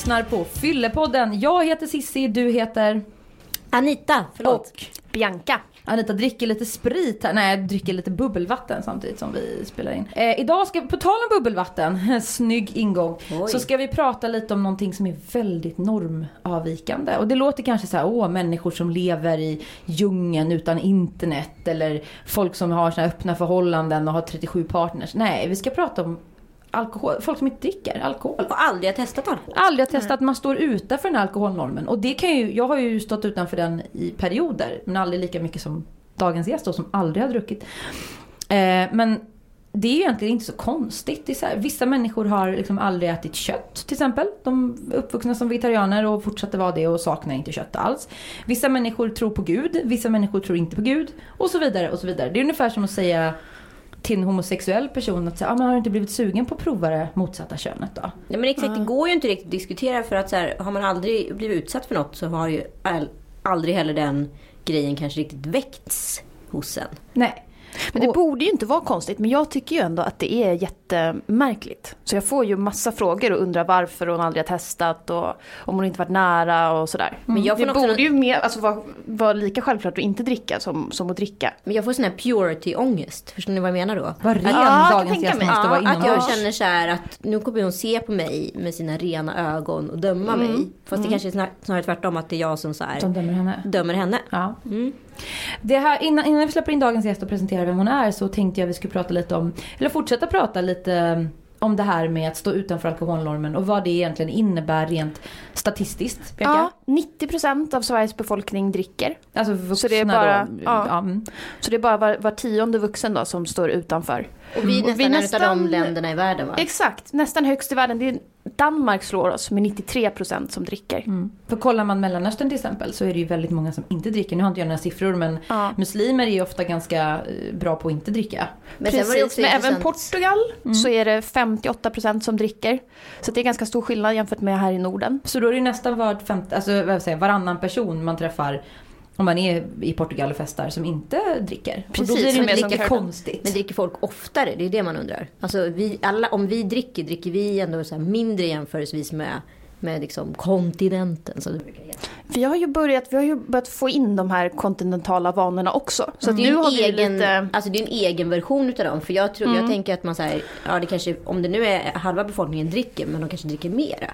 Lyssnar på Fyllepodden. Jag heter Sissi, du heter... Anita, förlåt. Och Bianca. Anita dricker lite sprit här. Nej, dricker lite bubbelvatten samtidigt som vi spelar in. Eh, idag ska vi, på tal om bubbelvatten, snygg ingång, Oj. så ska vi prata lite om någonting som är väldigt normavvikande. Och det låter kanske så här, åh, människor som lever i djungeln utan internet eller folk som har såna här öppna förhållanden och har 37 partners. Nej, vi ska prata om alkohol, folk som inte dricker alkohol. Och aldrig har testat alkohol. Aldrig har testat man står utanför den här alkoholnormen. Och det kan ju, jag har ju stått utanför den i perioder. Men aldrig lika mycket som dagens gäst då, som aldrig har druckit. Eh, men det är ju egentligen inte så konstigt. Så här, vissa människor har liksom aldrig ätit kött till exempel. De är uppvuxna som vegetarianer och fortsätter vara det och saknar inte kött alls. Vissa människor tror på Gud, vissa människor tror inte på Gud. Och så vidare och så vidare. Det är ungefär som att säga till en homosexuell person att säga, ah, men har du inte blivit sugen på att prova det motsatta könet då? Ja, men exakt, det går ju inte riktigt att diskutera för att så här, har man aldrig blivit utsatt för något så har ju aldrig heller den grejen kanske riktigt väckts hos en. Nej. Men det Och- borde ju inte vara konstigt, men jag tycker ju ändå att det är jättemärkligt. Så jag får ju massa frågor och undrar varför hon aldrig har testat och om hon inte varit nära och sådär. Men jag får det borde ju mer, alltså, vara, vara lika självklart att inte dricka som, som att dricka. Men jag får sån här purity-ångest. Förstår ni vad jag menar då? Vad ren Ja, dagens gäst måste vara Ja, att jag inomhus. känner så här att nu kommer hon se på mig med sina rena ögon och döma mig. Fast det kanske är snar- snarare tvärtom att det är jag som så här Som dömer henne. dömer henne. Ja. Mm. Det här, innan, innan vi släpper in dagens gäst och presenterar vem hon är så tänkte jag vi skulle prata lite om, eller fortsätta prata lite om det här med att stå utanför alkoholnormen och vad det egentligen innebär rent statistiskt. Bianca? Ja, 90% av Sveriges befolkning dricker. Alltså vuxna Så det är bara- då. ja. Ja. mm. Så det är bara var, var tionde vuxen då som står utanför. Och vi är Och nästan, vi en nästan- av de länderna i världen va? Exakt, nästan högst i världen. Det är Danmark slår oss med 93% som dricker. Mm. För kollar man Mellanöstern till exempel så är det ju väldigt många som inte dricker. Nu har inte jag några siffror men Ja. muslimer är ju ofta ganska eh, bra på att inte dricka. Men sen var det Precis, också men även Portugal så är det 58% som dricker. Så det är ganska stor skillnad jämfört med här i Norden. Så då är det nästan var femte, alltså, vad säger, jag, varannan person man träffar om man är i Portugal och festar som inte dricker. och då Precis, blir det ju lika konstigt. Men dricker folk oftare? Det är det man undrar. Alltså vi, alla, om vi dricker, dricker vi ändå så här mindre jämförelsevis med, med liksom kontinenten som det brukar heta. Vi har ju börjat, vi har ju börjat få in de här kontinentala vanorna också. Så är nu har vi egen, lite... alltså det är en egen version utav dem. För jag, tror, jag tänker att man säger, ja det kanske, om det nu är halva befolkningen dricker, men de kanske dricker mera.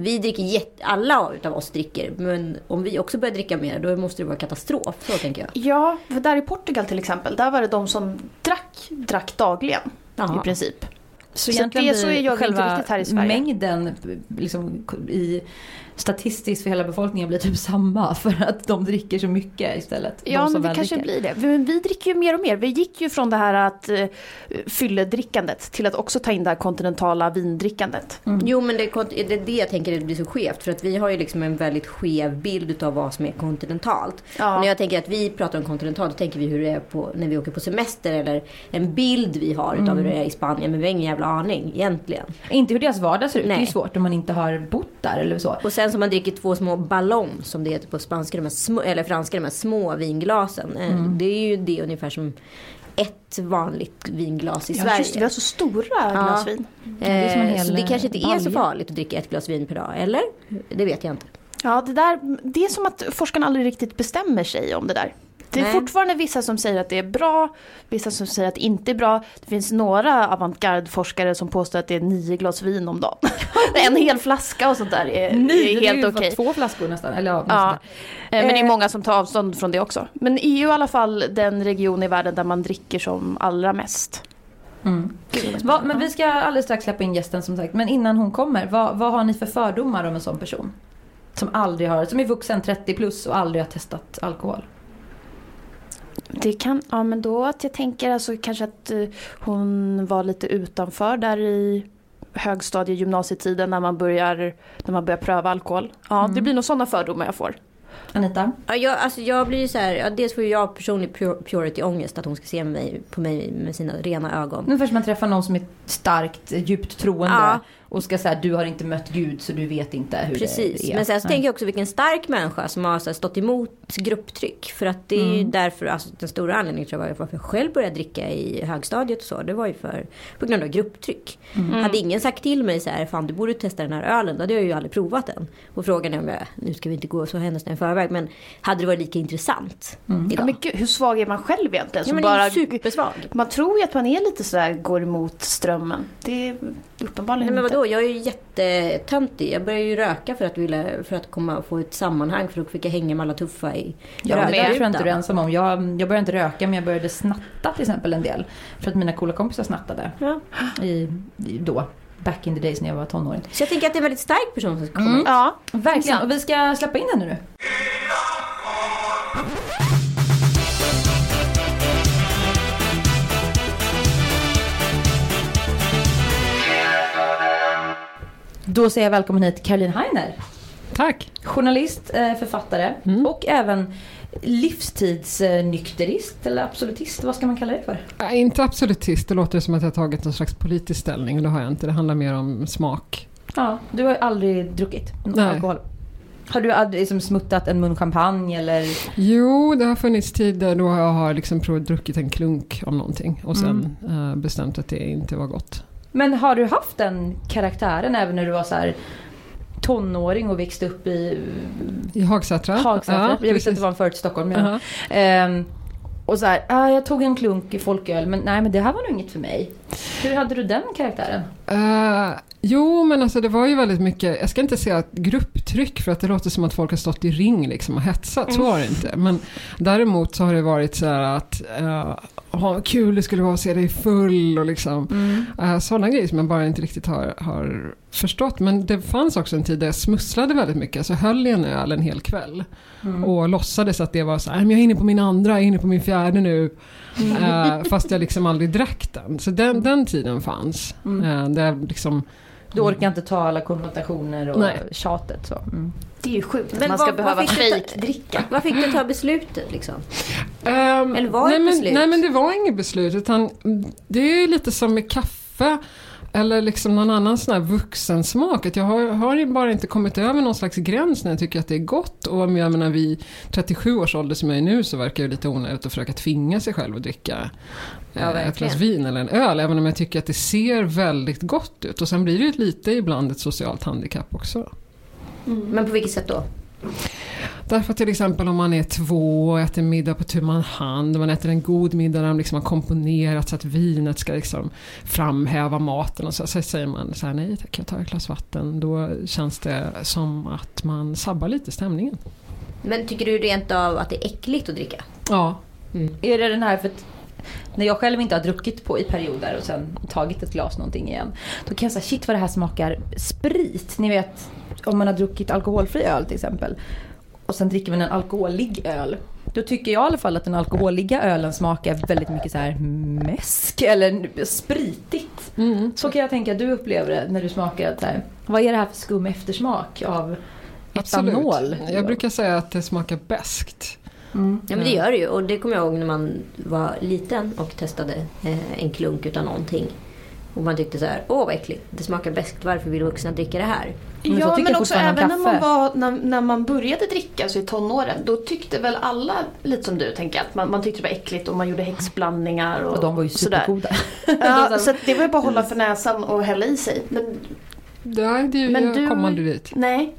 Vi dricker jätte, alla utav oss dricker, men om vi också börjar dricka mer då måste det vara katastrof. Så tänker jag. Ja, för där i Portugal till exempel, där var det de som drack, drack dagligen Jaha. i princip. Så Så egentligen det- så är jag inte själva riktigt här i Sverige. mängden liksom, i statistiskt för hela befolkningen blir typ samma för att de dricker så mycket istället. de Ja, som men det kanske dricker. blir det. Men vi dricker ju mer och mer. Vi gick ju från det här att uh, fylledrickandet till att också ta in det här kontinentala vindrickandet. Jo men det, är det det jag tänker det blir så skevt. För att vi har ju liksom en väldigt skev bild utav vad som är kontinentalt. Ja. Och när jag tänker att vi pratar om kontinentalt, då tänker vi hur det är på, när vi åker på semester. Eller en bild vi har utav hur det är i Spanien. Men vi har ingen jävla aning egentligen. Inte hur deras vardag ser ut. Det är ju Nej. svårt om man inte har bott där eller så. Och sen som man dricker två små ballong som det heter på spanska, de här små, eller franska, de här små vinglasen. Eh, Mm. Det är ju det ungefär som ett vanligt vinglas i Ja, Sverige. just det, vi har så stora glas vin. det är som en Eh, hel så det kanske inte är så farligt att dricka ett glas vin per dag, eller? Det vet jag inte. Ja, det, där, det är som att forskarna aldrig riktigt bestämmer sig om det där. Det är Nej. fortfarande vissa som säger att det är bra, vissa som säger att det inte är bra. Det finns några avantgarde-forskare som påstår att det är nio glas vin om dagen. en hel flaska och sånt där är, Nej, är helt okej. två flaskor nästan. Eller ja, Ja, eh, men det är Eh. många som tar avstånd från det också. Men EU är i alla fall den region i världen där man dricker som allra mest. Mm. Va, men vi ska alldeles strax släppa in gästen som sagt. Men innan hon kommer, vad, vad har ni för fördomar om en sån person? Som aldrig har, som är vuxen 30 plus och aldrig har testat alkohol. Det kan, ja men då att jag tänker alltså kanske att eh, hon var lite utanför där i högstadie gymnasietiden när man börjar, när man börjar pröva alkohol. Ja, det blir nog sådana fördomar jag får. Anita? Ja, jag, alltså jag blir ju så här, ja, dels får jag personlig pur- purity-ångest att hon ska se mig, på mig med sina rena ögon. Ungefär som man träffar någon som är starkt, djupt troende. Ja. Och ska säga du har inte mött Gud så du vet inte hur Precis. det är. Men sen så tänker jag också vilken stark människa som har så här, stått emot grupptryck. För att det är ju därför, alltså den stora anledningen tror jag var varför jag själv började dricka i högstadiet och så. Det var ju för, på grund av grupptryck. Hade ingen sagt till mig så här, fan du borde testa den här ölen. Då hade jag ju aldrig provat den. Och frågan är om jag, nu ska vi inte gå så händelserna i förväg. Men hade det varit lika intressant Ja, idag? men gud, hur svag är man själv egentligen? Ja, är bara, supersvag. man tror ju att man är lite sådär, går emot strömmen. Det är uppenbarligen Nej men inte. vadå, jag är ju jättetöntig. Jag började ju röka för att, vilja, för att komma och få ett sammanhang. För då fick jag hänga med alla tuffa i Ja, men det tror jag inte du är ensam om. Jag, jag började inte röka men jag började snatta till exempel en del. För att mina coola kompisar snattade. Ja. I, i, då, back in the days när jag var tonåring. Så jag tänker att det är en väldigt stark person som ska komma Mm. Ja, Verkligen. Och vi ska släppa in henne nu. Då säger jag välkommen hit Caroline Heiner. Tack. Journalist, eh, författare Mm. och även livstidsnykterist eller absolutist. Vad ska man kalla det för? Äh, inte absolutist, det låter som att jag har tagit någon slags politisk ställning och det har jag inte. Det handlar mer om smak. Ja, du har aldrig druckit Nej. alkohol. Har du aldrig liksom smuttat en mun champagne eller? Jo, det har funnits tider då jag har liksom provat druckit en klunk av någonting och sen eh, bestämt att det inte var gott. Men har du haft den karaktären även när du var så här tonåring och växte upp i I Hagsätra? Hagsätra? jag visste precis. att det var en förort till Stockholm. Men Jaha. Ehm, och så här, ah, jag tog en klunk i folköl men nej men det här var nog inget för mig. Hur hade du den karaktären? Eh, jo, men alltså det var ju väldigt mycket, jag ska inte säga grupptryck för att det låter som att folk har stått i ring liksom och hetsat, så var det inte. Men däremot så har det varit så här att, uh, vad kul det skulle vara att se dig full och liksom uh, sådana grejer som jag bara inte riktigt har, har förstått. Men det fanns också en tid där jag smusslade väldigt mycket, alltså höll i en öl en hel kväll. Och låtsades att det var så här, jag är inne på min andra, jag är inne på min fjärde nu. Eh, fast jag liksom aldrig drack den. Så den, den tiden fanns. Uh, där jag liksom, Du orkar inte ta alla konnotationer och Nej. tjatet så. Mm. det är ju sjukt att Men man ska vad- behöva fejkdricka. Vad fick du ta beslutet liksom? Ehm, Eller var det nej, ett men, beslut? Nej men det var inget beslut utan det är ju lite som med kaffe eller liksom någon annan sån här vuxensmak. Att jag har, har ju bara inte kommit över någon slags gräns när jag tycker att det är gott. Och jag menar vid 37 års ålder som jag är nu så verkar det lite onödigt att försöka tvinga sig själv att dricka Ja, eh, ett glas vin eller en öl. Även om jag tycker att det ser väldigt gott ut. Och sen blir det ju lite ibland ett socialt handikapp också. Men på vilket sätt då? Därför till exempel om man är två och äter middag på tu man hand, man äter en god middag där de liksom har komponerat så att vinet ska liksom framhäva maten och så, så säger man så här nej tack jag tar ett glas vatten. Då känns det som att man sabbar lite stämningen. Men tycker du rent av att det är äckligt att dricka? Ja, Är det den här för när jag själv inte har druckit på i perioder och sen tagit ett glas någonting igen. Då kan jag säga shit vad det här smakar sprit. Ni vet om man har druckit alkoholfri öl till exempel. Och sen dricker man en alkoholig öl. Då tycker jag i alla fall att den alkoholiga ölen smakar väldigt mycket så här mäsk eller spritigt. mm. Så kan jag tänka att du upplever det när du smakar att så här, vad är det här för skum eftersmak av absolut. etanol? Jag brukar säga att det smakar beskt. Mm. Ja men det gör det ju. Och det kommer jag ihåg när man var liten och testade eh, en klunk utan någonting. Och man tyckte så här, åh vad äckligt, det smakar bäst, varför vill vuxna dricka det här? Men ja, men också även när man, var, när, när man började dricka, alltså i tonåren, då tyckte väl alla, lite som du tänker att man, man tyckte det var äckligt och man gjorde häxblandningar och, Och de var ju supergoda. Ja, så det var ju bara att hålla för näsan och hälla i sig. Men Det, det, Men jag du- kommer aldrig dit. nej,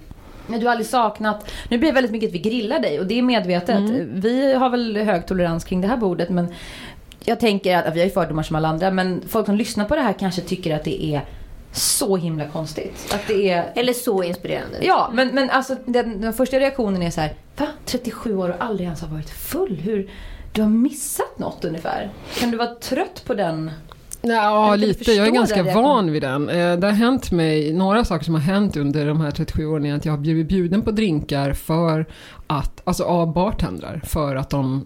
Men du har aldrig saknat, nu blir det väldigt mycket att vi grillar dig och det är medvetet. Mm. Vi har väl hög tolerans kring det här bordet men jag tänker att, vi har ju fördomar som alla andra men folk som lyssnar på det här kanske tycker att det är så himla konstigt. Att det är... Eller så inspirerande. Ja, men, men alltså den, den första reaktionen är så här, va? 37 år och aldrig ens har varit full? Hur? Du har missat något ungefär. Kan du vara trött på den? Ja, lite. Jag är ganska van vid den. Eh, Det har hänt mig, några saker som har hänt under de här 37 åren är att jag har blivit bjuden på drinkar för att, alltså av bartendrar, för att de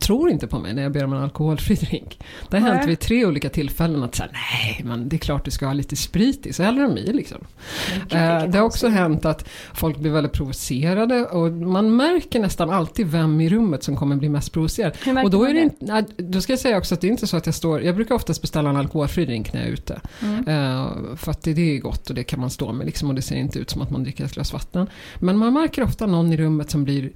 tror inte på mig när jag ber om en alkoholfri drink. Det har Nej. hänt vid tre olika tillfällen att säga nej, men det är klart du ska ha lite sprit i, så häller de i liksom. Eh, det har också hänt att folk blir väldigt provocerade och man märker nästan alltid vem i rummet som kommer bli mest provocerad. Och då, är det det? då ska jag säga också att det är inte så att jag står, jag brukar oftast beställa en alkoholfri drink när jag är ute. Mm. Eh, för att det, det är gott och det kan man stå med liksom, och det ser inte ut som att man dricker ett glas vatten. Men man märker ofta någon i rummet som blir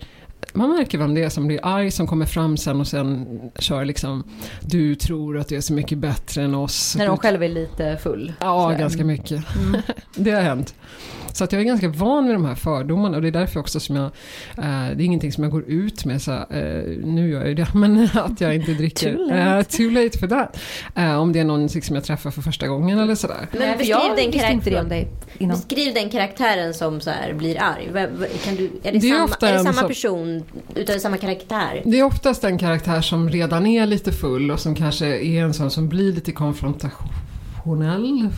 man märker vem det är som blir arg, som kommer fram sen och sen kör liksom Du tror att du är så mycket bättre än oss. När de Du- själv är lite full. Ja, ganska mycket. Mm. Det har hänt. Så att jag är ganska van vid de här fördomarna och det är därför också som jag, eh, det är ingenting som jag går ut med så eh, nu gör jag ju det, men att jag inte dricker. Too late. Eh, too late for that. Eh, om det är någon som jag träffar för första gången eller sådär. Men beskriv jag den karaktär- innan. Beskriv den karaktären som så här blir arg. Kan du, är det, Det är samma, är det samma som- person utan samma karaktär? Det är oftast en karaktär som redan är lite full och som kanske är en sån som blir lite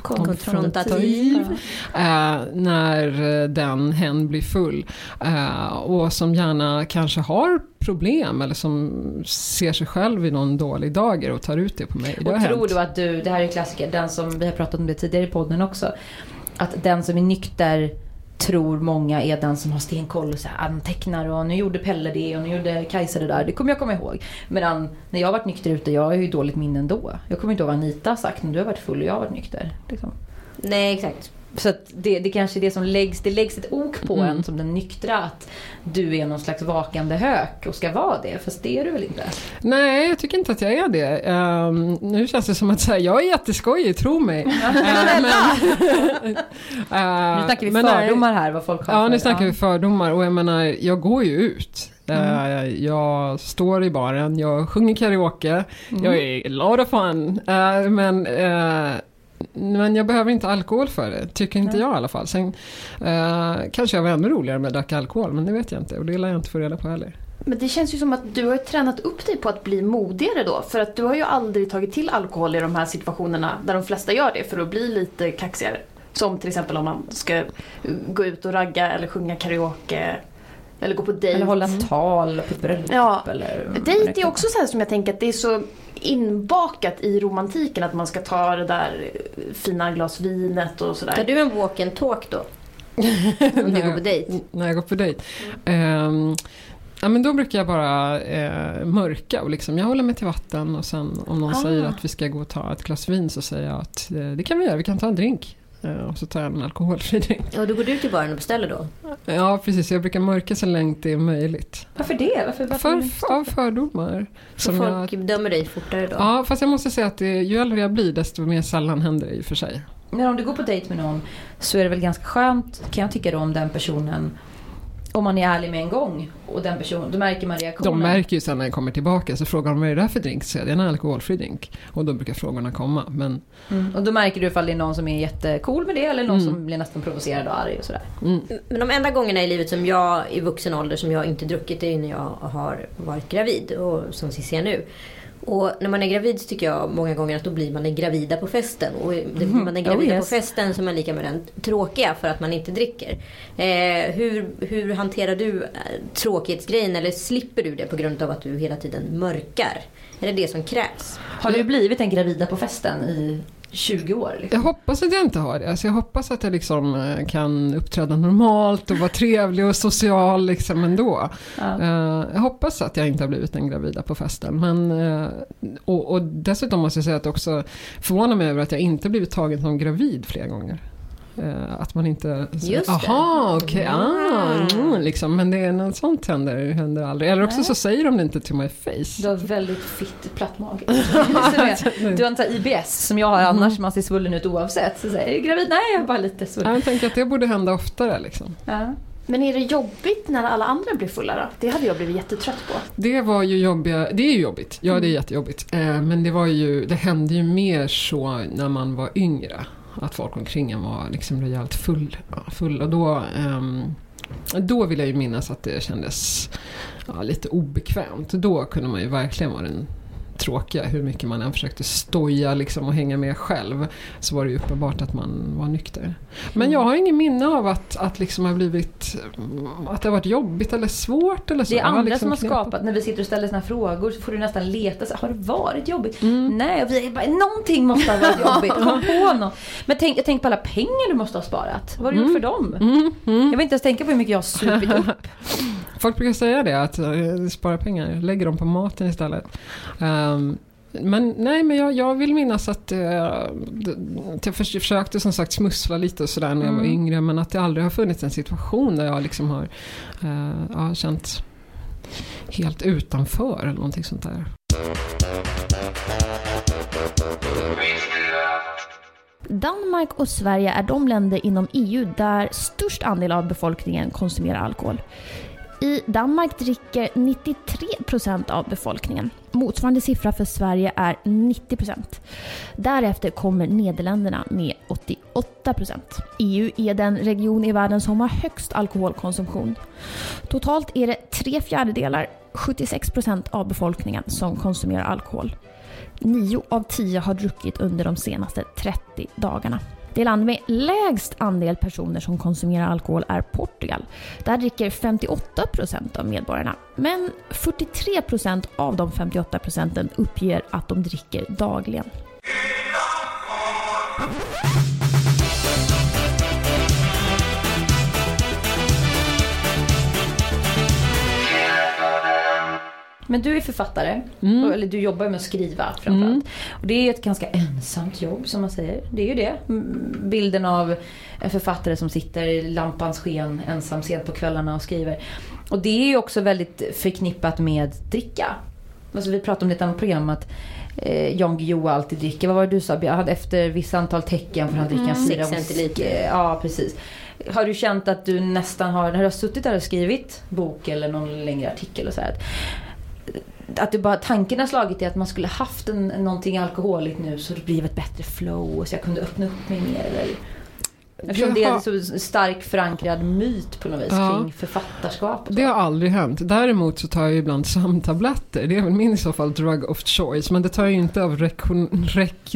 konfrontationell. Konfrontativ. Eh, när eh, den, hen blir full. Eh, och som gärna kanske har problem eller som ser sig själv i någon dålig dager och tar ut det på mig. Det Och tror hänt. du att du, det här är klassiker, den som vi har pratat om det tidigare i podden också. Att den som är nykter tror många är den som har stenkoll och så här ah, antecknar och nu gjorde Pelle det och nu gjorde Kajsa det där. Det kommer jag komma ihåg. Medan när jag har varit nykter ute, jag har ju dåligt minne ändå. Jag kommer inte ihåg vad Anita har sagt när du har varit full och jag har varit nykter. Liksom. Nej, exakt. Så att det, det kanske är det som läggs, det läggs ett ok på Mm. en som den nyktra. Att du är någon slags vakande hök och ska vara det. Fast det är du väl inte? Nej, jag tycker inte att jag är det. Ehm, nu känns det som att säga, jag är jätteskojig, tro mig. Uh, men, Nu snackar vi men nej. fördomar här, vad folk har Ja, för- nu snackar ja. vi fördomar och jag menar, jag går ju ut. Mm. Jag står i baren, jag sjunger karaoke, Mm. jag är a lot of fun. Eh, Men, eh, men jag behöver inte alkohol för det, tycker inte Nej. jag i alla fall. Sen eh, kanske jag var ännu roligare om jag drack alkohol, men det vet jag inte och det lär jag inte få reda på heller. Men det känns ju som att du har tränat upp dig på att bli modigare då. För att du har ju aldrig tagit till alkohol i de här situationerna där de flesta gör det för att bli lite kaxigare. Som till exempel om man ska gå ut och ragga eller sjunga karaoke. Eller gå på dejt. Eller hålla tal på ett bröllop. Ja, eller Dejt är också så här som jag tänker att det är så inbakat i romantiken att man ska ta det där fina glas vinet och Tar sådär. du en walk and talk då? Om du går på dejt? När jag går på dejt. Ehm, ja, men då brukar jag bara eh, mörka och liksom, jag håller mig till vatten och sen om någon Ah. säger att vi ska gå och ta ett glas vin så säger jag att eh, det kan vi göra, vi kan ta en drink. Eh, och så tar jag en alkoholfri drink. Ja, då går du till baren och beställer då? Ja precis, jag brukar mörka så länge det är möjligt. Varför det? Varför, varför För, av fördomar. Så Som folk jag, dömer dig fortare då? ja, fast jag måste säga att det, ju äldre jag blir desto mer sällan händer det i och för sig. Men om du går på dejt med någon så är det väl ganska skönt kan jag tycka då om den personen om man är ärlig med en gång och den personen, då märker man reaktionen. De märker ju sen när jag kommer tillbaka så frågar de vad är det där för drink? Så säger jag det är en alkoholfri drink. Och då brukar frågorna komma. Men Mm. Och då märker du ifall det är någon som är jättecool med det eller någon Mm. som blir nästan provocerad och arg och sådär. mm, Men de enda gångerna i livet som jag i vuxen ålder som jag inte druckit det är när jag har varit gravid och som Cissi är nu. Och när man är gravid så tycker jag många gånger att då blir man den gravida på festen. Och blir man den Oh, gravida yes. på festen så är man lika med den tråkiga för att man inte dricker. Eh, hur, hur hanterar du eh, tråkighetsgrejen eller slipper du det på grund av att du hela tiden mörkar? Är det det som krävs? Har du blivit en gravida på festen i 20 år? Liksom? Jag hoppas att jag inte har det. Alltså jag hoppas att jag liksom eh, kan uppträda normalt och vara trevlig och social liksom ändå. Ja. Eh, Jag hoppas att jag inte har blivit en gravida på festen. Men, eh, och, och dessutom måste jag säga att jag också förvånar mig över att jag inte blivit tagen som gravid flera gånger. Eh, Att man inte... Just det. Aha, okej. Ah, Mm. mm, liksom. Men det är något sånt händer, händer aldrig. Eller också Nej. så säger de det inte till my face. Du har väldigt fitt platt mage. du har inte IBS som jag har annars, man ser svullen ut oavsett. Så säger jag, gravid? Nej, jag är bara lite svullen. Jag tänker att det borde hända oftare. Liksom. Ja. Men är det jobbigt när alla andra blir fulla då? Det hade jag blivit jättetrött på. Det var ju jobbiga, det är ju jobbigt, ja det är jättejobbigt. Eh, men det var ju, det hände ju mer så när man var yngre. Att folk omkring en var liksom rejält full, full och då, um, då vill jag ju minnas att det kändes ja, lite obekvämt. Då kunde man ju verkligen vara den tråkiga. Hur mycket man än försökte stoja liksom och hänga med själv så var det ju uppenbart att man var nykter. Men jag har ingen minne av att, att liksom har blivit att det har varit jobbigt eller svårt eller så. Det är andra liksom som har skapat, när vi sitter och ställer såna frågor så får du nästan leta. Så, har det varit jobbigt? Nej, och vi, bara, någonting måste ha varit jobbigt. Kom på något. Men tänk, jag tänker på alla pengar du måste ha sparat. Vad har du gjort för dem? Jag vill inte ens tänka på hur mycket jag har supit upp. Folk brukar säga det, att uh, spara pengar, lägger dem på maten istället. Ehm, men nej, men jag, jag vill minnas att, eh, jag förs- försökte som sagt smussla lite och sådär när jag var Mm. yngre, men att det aldrig har funnits en situation där jag liksom har uh, ja, känt helt utanför eller någonting sånt där. Danmark och Sverige är de länder inom EU där störst andel av befolkningen konsumerar alkohol. I Danmark dricker 93 procent av befolkningen. Motsvarande siffra för Sverige är 90 procent. Därefter kommer Nederländerna med 88 procent. EU är den region i världen som har högst alkoholkonsumtion. Totalt är det tre fjärdedelar, 76 procent av befolkningen som konsumerar alkohol. Nio av tio har druckit under de senaste 30 dagarna. Det land med lägst andel personer som konsumerar alkohol är Portugal. Där dricker 58% av medborgarna. Men 43% av de 58% uppger att de dricker dagligen. Men du är författare, Mm. eller du jobbar med att skriva framförallt. Och det är ett ganska ensamt jobb som man säger. Det är ju det. Mm, Bilden av en författare som sitter i lampans sken ensam sent på kvällarna och skriver. Och det är ju också väldigt förknippat med dricka. Alltså vi pratade om det i ett annat program att eh, Jan Guillou alltid dricker. Vad var det du sa? Jag hade efter vissa antal tecken får han dricka en fyra centiliter. Ja, precis. Har du känt att du nästan har, när du har suttit där och skrivit bok eller någon längre artikel och så här, att att det bara, tanken har slagit i att man skulle haft en, någonting alkoholigt nu så det blev ett bättre flow så jag kunde öppna upp mig mer. Eller, eftersom det är Jaha. en så stark förankrad myt på något vis Ja. kring författarskap. Det har aldrig hänt. Däremot så tar jag ibland sömntabletter. Det är väl min i så fall drug of choice. Men det tar jag ju inte av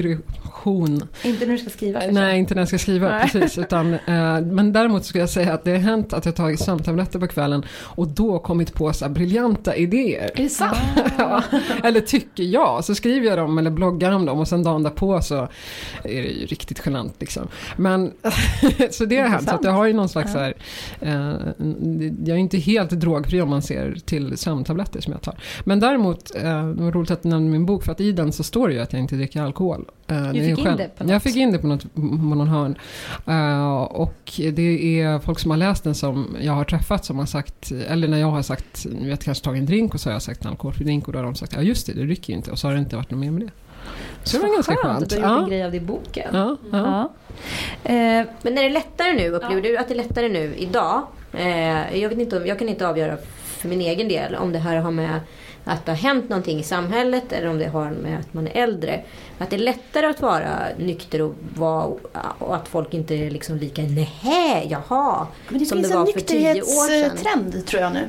rekreation. Inte när du ska skriva kanske. Nej, inte när jag ska skriva. Nej. Precis, utan, eh, men däremot skulle jag säga att det har hänt att jag tagit sömntabletter på kvällen och då kommit på så här briljanta idéer. Är det sant? Ja, eller tycker jag. Så skriver jag dem eller bloggar om dem och sen dagen därpå så är det ju riktigt genant. Liksom. Men, så det har hänt. Så att jag har ju någon slags så här, eh, jag är inte helt drogfri om man ser till sömntabletter som jag tar. Men däremot, eh, det var roligt att du nämnde min bok för att i den så står det ju att jag inte dricker alkohol. Eh, är fick ju in själv- det på något. Jag fick in det på, något, på någon hörn. Eh, och det är folk som har läst den som jag har träffat som har sagt, eller när jag har sagt, ni vet kanske tagit en drink och så har jag sagt en alkoholfri drink och då har de sagt ja just det, det dricker ju inte och så har det inte varit något mer med det. Så det var ganska skönt skönt. att du har gjort Ja, en grej av det i boken. ja, ja. Ja. Eh, Men är det lättare nu? Upplever du att det är lättare nu idag? Eh, jag, vet inte, om- jag kan inte avgöra för min egen del om det här har med att det har hänt någonting i samhället eller om det har med att man är äldre. Att det är lättare att vara nykter och, vara, och att folk inte är liksom lika nähä, jaha. Men det som finns det en var för tio år sedan. nykterhetstrend tror jag nu.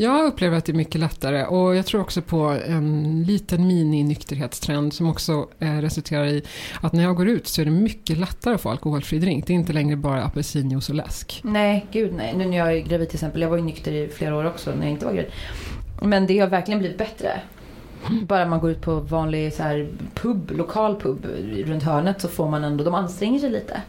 Jag upplever att det är mycket lättare och jag tror också på en liten mini-nykterhetstrend som också eh, resulterar i att när jag går ut så är det mycket lättare att få alkoholfri drink. Det är inte längre bara apelsinjuice och läsk. nej, gud nej. Nu när jag är gravid till exempel. Jag var ju nykter i flera år också när jag inte var gravid. Men det har verkligen blivit bättre. Bara man går ut på vanlig så här, pub, lokal pub runt hörnet så får man ändå, de anstränger sig lite.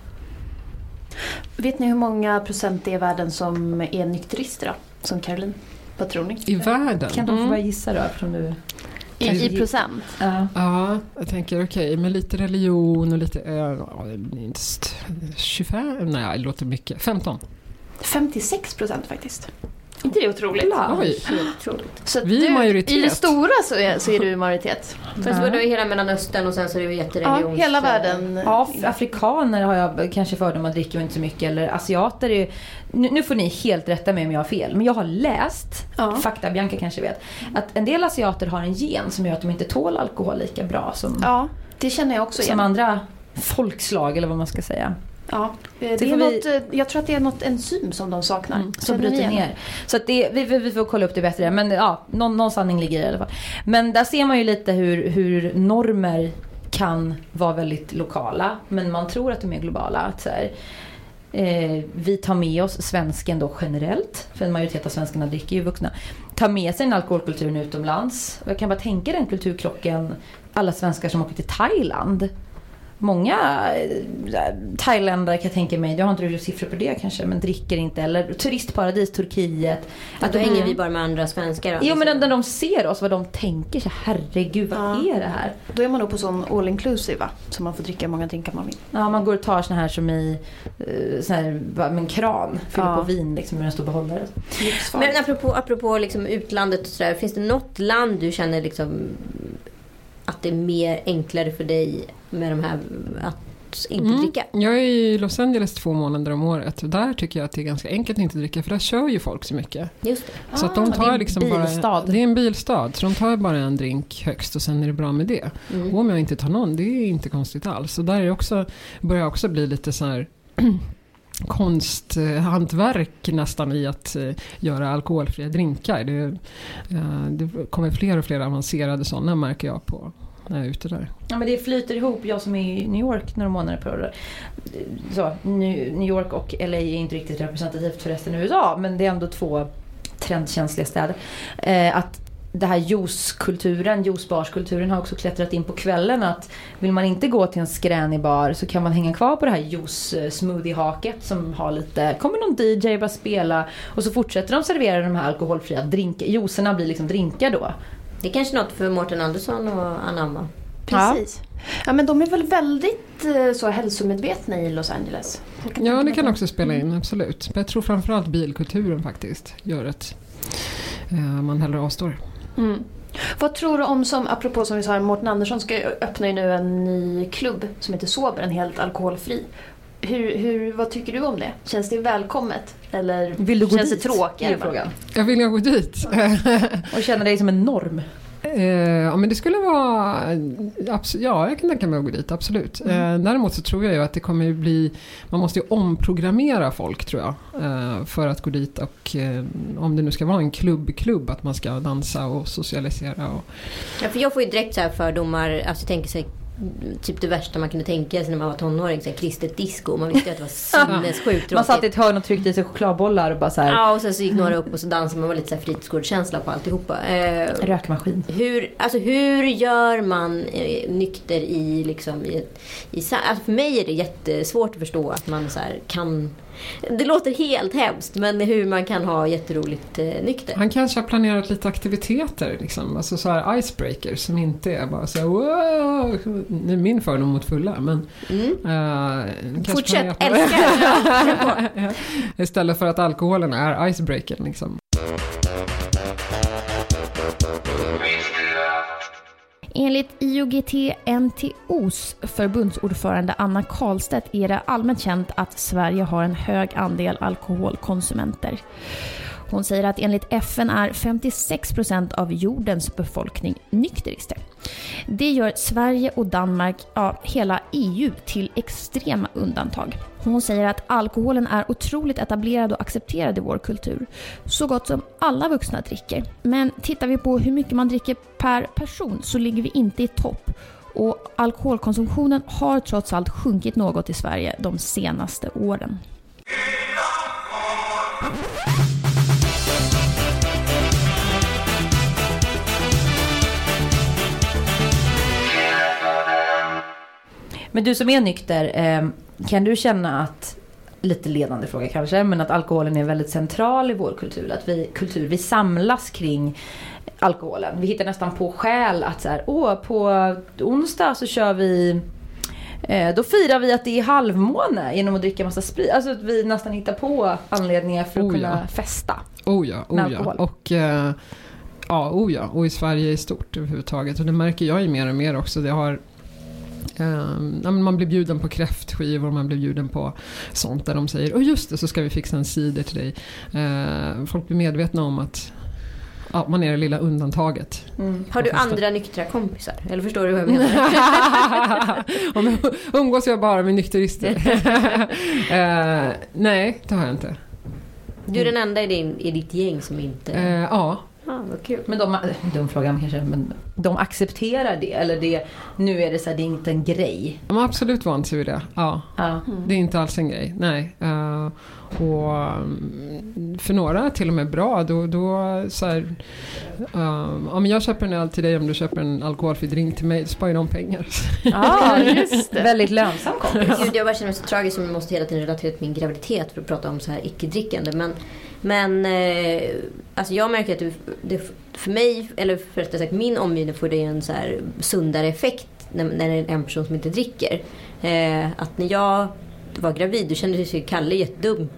Vet ni hur många procent det är i världen som är nykterister då? Som Caroline? Vad tror ni? I världen? Kan de få börja gissa då eftersom du... I, I procent? Ja. Ja, jag tänker okej, med lite religion och lite öl, ja, det är minst 25, nej det låter mycket, 15. 56 procent faktiskt. Inte det otroligt? Oj. Otroligt. Så att Vi är du, majoritet. I det stora så är, så är du i majoritet. Fast vadå i hela Mellanöstern och sen så är det ju Ja, jättereligions... hela världen. Ja, afrikaner har jag kanske fördomar dricker ju inte så mycket. Eller asiater är nu, nu får ni helt rätta mig om jag har fel. Men jag har läst, Ja. fakta Bianca kanske vet. Att en del asiater har en gen som gör att de inte tål alkohol lika bra som, Ja, det känner jag också som igen. andra folkslag eller vad man ska säga. Ja, det Det är vi- något, eh, jag tror att det är något enzym som de saknar. Mm, som bryter ner. Så att det, vi, vi vi får kolla upp det bättre. Men ja, någon, någon sanning ligger i det i alla fall. Men där ser man ju lite hur, hur normer kan vara väldigt lokala. Men man tror att de är globala. Att så här, eh, vi tar med oss svensken då generellt. För en majoritet av svenskarna dricker ju vuxna. Tar med sig den alkoholkulturen utomlands. Och jag kan bara tänka den kulturkrocken. Alla svenskar som åker till Thailand. Många eh, thailändare kan jag tänka mig, jag har inte siffror på det kanske, men dricker inte. Eller turistparadis, Turkiet. Att då hänger vi bara med andra svenskar. då, Jo men liksom. när de ser oss, vad de tänker, så herregud vad Ja. är det här? Då är man nog på sån all inclusive va? Så man får dricka många drinkar man vill. Ja, man går och tar såna här som i eh, sån här, en kran, fyller Ja. på vin liksom med en stor behållare. Men apropå, apropå liksom utlandet och sådär. Finns det något land du känner liksom att det är mer enklare för dig med de här att inte Mm. dricka? Jag är i Los Angeles två månader om året och där tycker jag att det är ganska enkelt att inte dricka för där kör ju folk så mycket. Just det. Så att Ah, de det är tar en liksom bilstad. bara... Det är en bilstad, så de tar bara en drink högst och sen är det bra med det. Mm. Och om jag inte tar någon, det är inte konstigt alls. Och där är också, börjar också bli lite så här konsthantverk nästan i att eh, göra alkoholfria drinkar. Det, eh, det kommer fler och fler avancerade sådana märker jag på när jag är ute där. Ja men det flyter ihop, jag som är i New York några månader per år. Så, New York och LA är inte riktigt representativt för resten av USA, men det är ändå två trendkänsliga städer. Eh, att det här juicekulturen, juicebarskulturen har också klättrat in på kvällen. Att vill man inte gå till en skränig bar så kan man hänga kvar på det här juice-smoothie-haket. som har lite, kommer någon DJ bara spela och så fortsätter de servera de här alkoholfria drinkar. Juicerna blir liksom drinkar då. Det är kanske något för Mårten Andersson att anamma. Precis. Ja. men de är väl väldigt eh, så hälsomedvetna i Los Angeles. Ja, det kan också spela in, absolut. Men jag tror framförallt bilkulturen faktiskt gör att eh, man hellre avstår. Mm. Vad tror du om, som, apropå som vi sa, Mårten Andersson ska öppna ju nu en ny klubb som heter Sober, en helt alkoholfri. Hur, hur, vad tycker du om det? Känns det välkommet? Eller Vill du gå känns dit? det frågan. Jag vill jag gå dit? Och känna dig som en norm. Eh, ja, men det skulle vara... Ja, jag kan tänka mig att gå dit, absolut. Eh, däremot så tror jag ju att det kommer bli... Man måste ju omprogrammera folk, tror jag. Eh, för att gå dit och... Eh, om det nu ska vara en klubb-klubb, att man ska dansa och socialisera. Och, Ja, för jag får ju direkt så här fördomar. Alltså jag tänker sig typ det värsta man kunde tänka sig när man var tonåring. Så här, kristet disco. Man visste ju att det var sinnessjukt Man satt i tråkigt. ett hörn och tryckte i sig chokladbollar och bara så här. Ja, och sen så gick några upp och så dansade man. var lite så här fritidsgårdskänsla på alltihopa. Eh, Rökmaskin. hur, alltså hur gör man eh, nykter i liksom i, i alltså för mig är det jättesvårt att förstå att man så här kan det låter helt hemskt men hur man kan ha jätteroligt eh, nykter. han kanske har planerat lite aktiviteter, liksom. alltså så här icebreakers som inte är bara så här, wow, det är min fördom mot fulla. Men, Mm. eh, kanske Fortsätt! Ja, Istället för att alkoholen är icebreakern. Liksom. Enligt IOGT-NTOs förbundsordförande Anna Karlstedt är det allmänt känt att Sverige har en hög andel alkoholkonsumenter. Hon säger att enligt FN är 56 procent av jordens befolkning nykterister. Det gör Sverige och Danmark, ja hela EU, till extrema undantag. Hon säger att alkoholen är otroligt etablerad och accepterad i vår kultur. Så gott som alla vuxna dricker. Men tittar vi på hur mycket man dricker per person så ligger vi inte i topp. Och alkoholkonsumtionen har trots allt sjunkit något i Sverige de senaste åren. Men du som är nykter, eh, kan du känna att, lite ledande fråga kanske, men att alkoholen är väldigt central i vår kultur? Att vi, kultur, vi samlas kring alkoholen. Vi hittar nästan på skäl att så här, åh, på onsdag så kör vi eh, då firar vi att det är halvmåne genom att dricka massa sprit. Alltså att vi nästan hittar på anledningar för att Oh, kunna ja. festa. Oh ja, Med oh ja. Och, eh, ja, oh ja, och i Sverige i stort överhuvudtaget. Och det märker jag ju mer och mer också. Det har, eh, man blir bjuden på kräftskivor, man blir bjuden på sånt där de säger Åh just det, så ska vi fixa en cider till dig. Eh, folk blir medvetna om att ja, man är det lilla undantaget. Har du andra nyktra kompisar? Eller förstår du vad jag menar? Om umgås jag bara med nykterister? eh, nej, det har jag inte. Du är den enda i, din, i ditt gäng som inte... Eh, ja, Ah, vad kul. Men de, dum fråga kanske, men de accepterar det? Eller det, nu är det så här, det är inte en grej? de har absolut vant sig vid det. Ja. Ja. Det är inte alls en grej, nej. Eh, och mm, för några till och med bra. Då, då så här, eh, om jag köper en öl till dig om du köper en alkoholfri drink till mig, sparar de pengar. Ja, just det. Väldigt lönsam kompis. Gud, jag bara känner mig så tragisk som jag måste hela tiden relatera till min graviditet för att prata om så här icke-drickande. Men, men eh, alltså jag märker att det, det, för mig, eller för rättare sagt min omgivning får det en så här sundare effekt när, när det är en person som inte dricker. Eh, att när jag var gravid då kände sig Kalle jättedum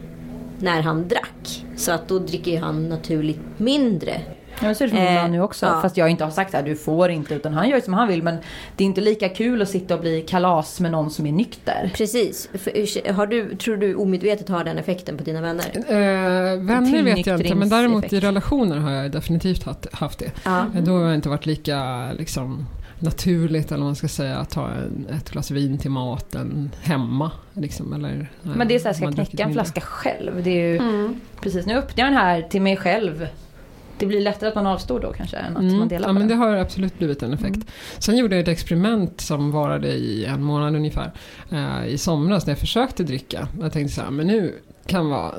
när han drack. Så att då dricker han naturligt mindre. Ja, det ser ut som min Eh, man nu också. ja. Fast jag inte har sagt att du får inte. Utan han gör ju som han vill. Men det är inte lika kul att sitta och bli kalas med någon som är nykter. Precis. För, har du, tror du omedvetet har den effekten på dina vänner? Eh, vänner vet jag inte, men däremot i relationer har jag definitivt haft, haft det. Ja. Eh, Då har det inte varit lika liksom, naturligt, eller man ska säga, att ta en, ett glas vin till maten hemma. Liksom, eller, eh, Men det är så här, ska jag knäcka en flaska själv? Det är ju Mm. precis, nu öppnar jag den här till mig själv. Det blir lättare att man avstår då kanske än att Mm. man delar ja, på men det har absolut blivit en effekt. Mm. Sen gjorde jag ett experiment som varade i en månad ungefär. Eh, I somras när jag försökte dricka. Jag tänkte så här, men nu kan vara...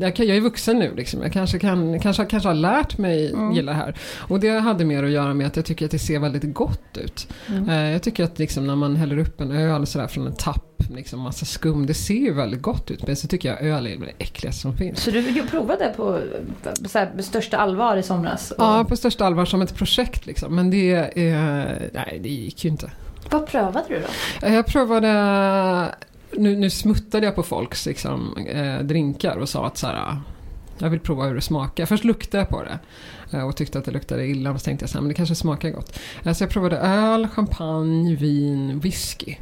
Jag, kan, jag är vuxen nu liksom. Jag kanske, kan, kanske, kanske har lärt mig Mm. gilla det här. Och det hade mer att göra med att jag tycker att det ser väldigt gott ut. Mm. Eh, jag tycker att liksom när man häller upp en öl så där från en tapp, liksom massa skum. Det ser ju väldigt gott ut. Men så tycker jag öl är det äckligaste som finns. Så du provade på så här, största allvar i somras? Och, Ja, på största allvar som ett projekt liksom. Men det, eh, nej, det gick ju inte. Vad prövade du då? Eh, Jag provade, nu, nu smuttade jag på folks liksom, eh, drinkar och sa att så här, jag vill prova hur det smakar. Först luktade jag på det eh, och tyckte att det luktade illa. Och så tänkte jag så här, men det kanske smakar gott. Eh, Så jag provade öl, champagne, vin, whisky.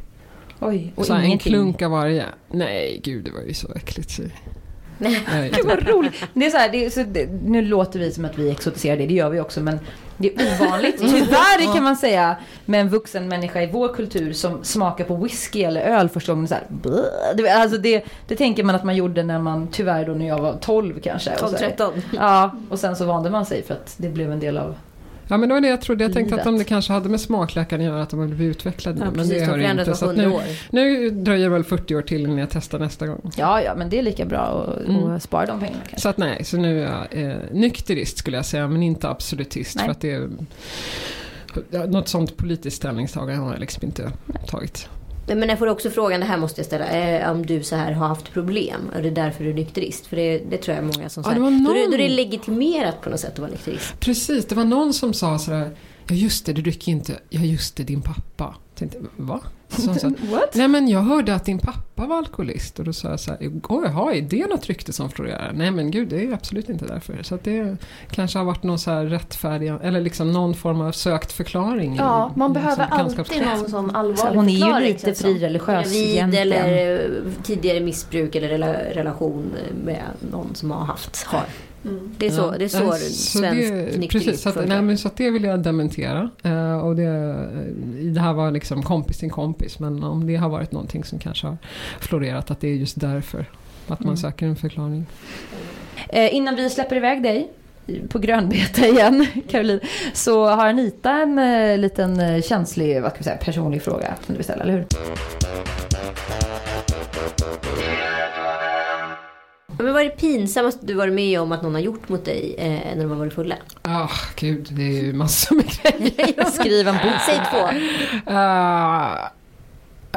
Oj, och så här, en klunk av varje. Nej, gud det var ju så äckligt. Så. Nej, Gud vad roligt. Det är så här, det är, så, det, nu låter vi som att vi exotiserar det, det gör vi också men det är ovanligt, tyvärr kan man säga, med en vuxen människa i vår kultur som smakar på whisky eller öl första gången. Så här, alltså det, det tänker man att man gjorde när man, tyvärr då när jag var 12 kanske. Och så här- 12-13. Ja, och sen så vande man sig för att det blev en del av... Ja men det var det jag trodde. Jag tänkte att Livet. om det kanske hade med smakläkaren att göra att de hade blivit utvecklade. Ja, men precis, det de har det förändras inte. Så att nu, år. nu dröjer det väl 40 år till innan jag testar nästa gång. Ja, ja, men det är lika bra att Mm. att spara de pengarna kanske. Så att nej, så nu är jag eh, nykterist skulle jag säga, men inte absolutist. Nej. För att det är, något sånt politiskt ställningstagande har jag liksom inte tagit. Men jag får också frågan, det här måste jag ställa, eh, om du så här har haft problem och det är därför du är nykterist. För det, det tror jag är många som Ja, säger. det var då, är någon- då är det legitimerat på något sätt att vara nykterist. Precis, det var någon som sa sådär, ja just det, du dricker inte, ja just det, din pappa. Jag tänkte, va? Så hon sa, What? Nej men jag hörde att din pappa var alkoholist och då sa jag så här, oj jaha, är det något rykte som florerar? Nej men gud, det är absolut inte därför. Så att det kanske har varit någon så här rättfärdig, eller liksom någon form av sökt förklaring. i- Ja, man i behöver liksom alltid någon sån Så allvarlig hon är ju förklaring, lite känns det som. frireligiös egentligen. eller eh, tidigare missbruk eller rela- relation med någon som har haft, har. Mm. Det är så, det är så, Ja, svensk det, Precis, så att, nej, men så det vill jag dementera. Eh, och det, det här var liksom kompis till kompis, men om det har varit någonting som kanske har florerat, att det är just därför. Att man Mm. söker en förklaring. Eh, innan vi släpper iväg dig på grönbete igen, Caroline, så har Anita en eh, liten eh, känslig, vad ska vi säga, personlig fråga som du vill ställa, eller hur? Men vad är det pinsammaste du varit med om att någon har gjort mot dig eh, när de har varit fulla? Ah, gud, det är ju massor med grejer. Skriv en bok. Säg två. Eh,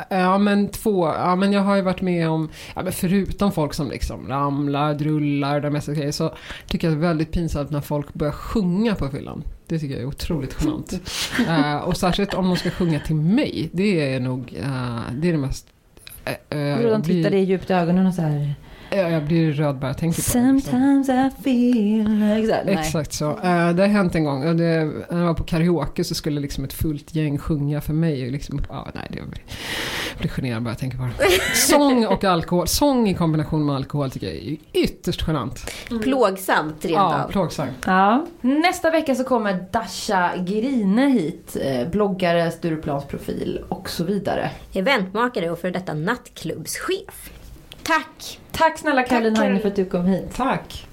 ja men två, ja men jag har ju varit med om, ja men förutom folk som liksom ramlar, drullar, de mesta grejer så tycker jag det är väldigt pinsamt när folk börjar sjunga på fyllan. Det tycker jag är otroligt genant. Eh, och särskilt om de ska sjunga till mig, det är nog, eh, det är det mest... Uh, Hur de tittar dig djupt i ögonen och så här. Ja, jag blir röd bara jag tänker på det. Sometimes I feel... Exakt. Nej. Exakt så. Eh, det har hänt en gång. Det, när jag var på karaoke så skulle liksom ett fullt gäng sjunga för mig. Och Liksom, ah, nej, det blir, jag blir generad bara jag tänker på det. Sång och alkohol. Sång i kombination med alkohol tycker jag är ytterst genant. Plågsamt rent Ja, av. plågsamt. Ja. Nästa vecka så kommer Dasha Grine hit. eh, Bloggare, Stureplansprofil och så vidare. Eventmakare och för detta nattklubbschef. Tack! Tack snälla Caroline Hagen för att du kom hit. Tack.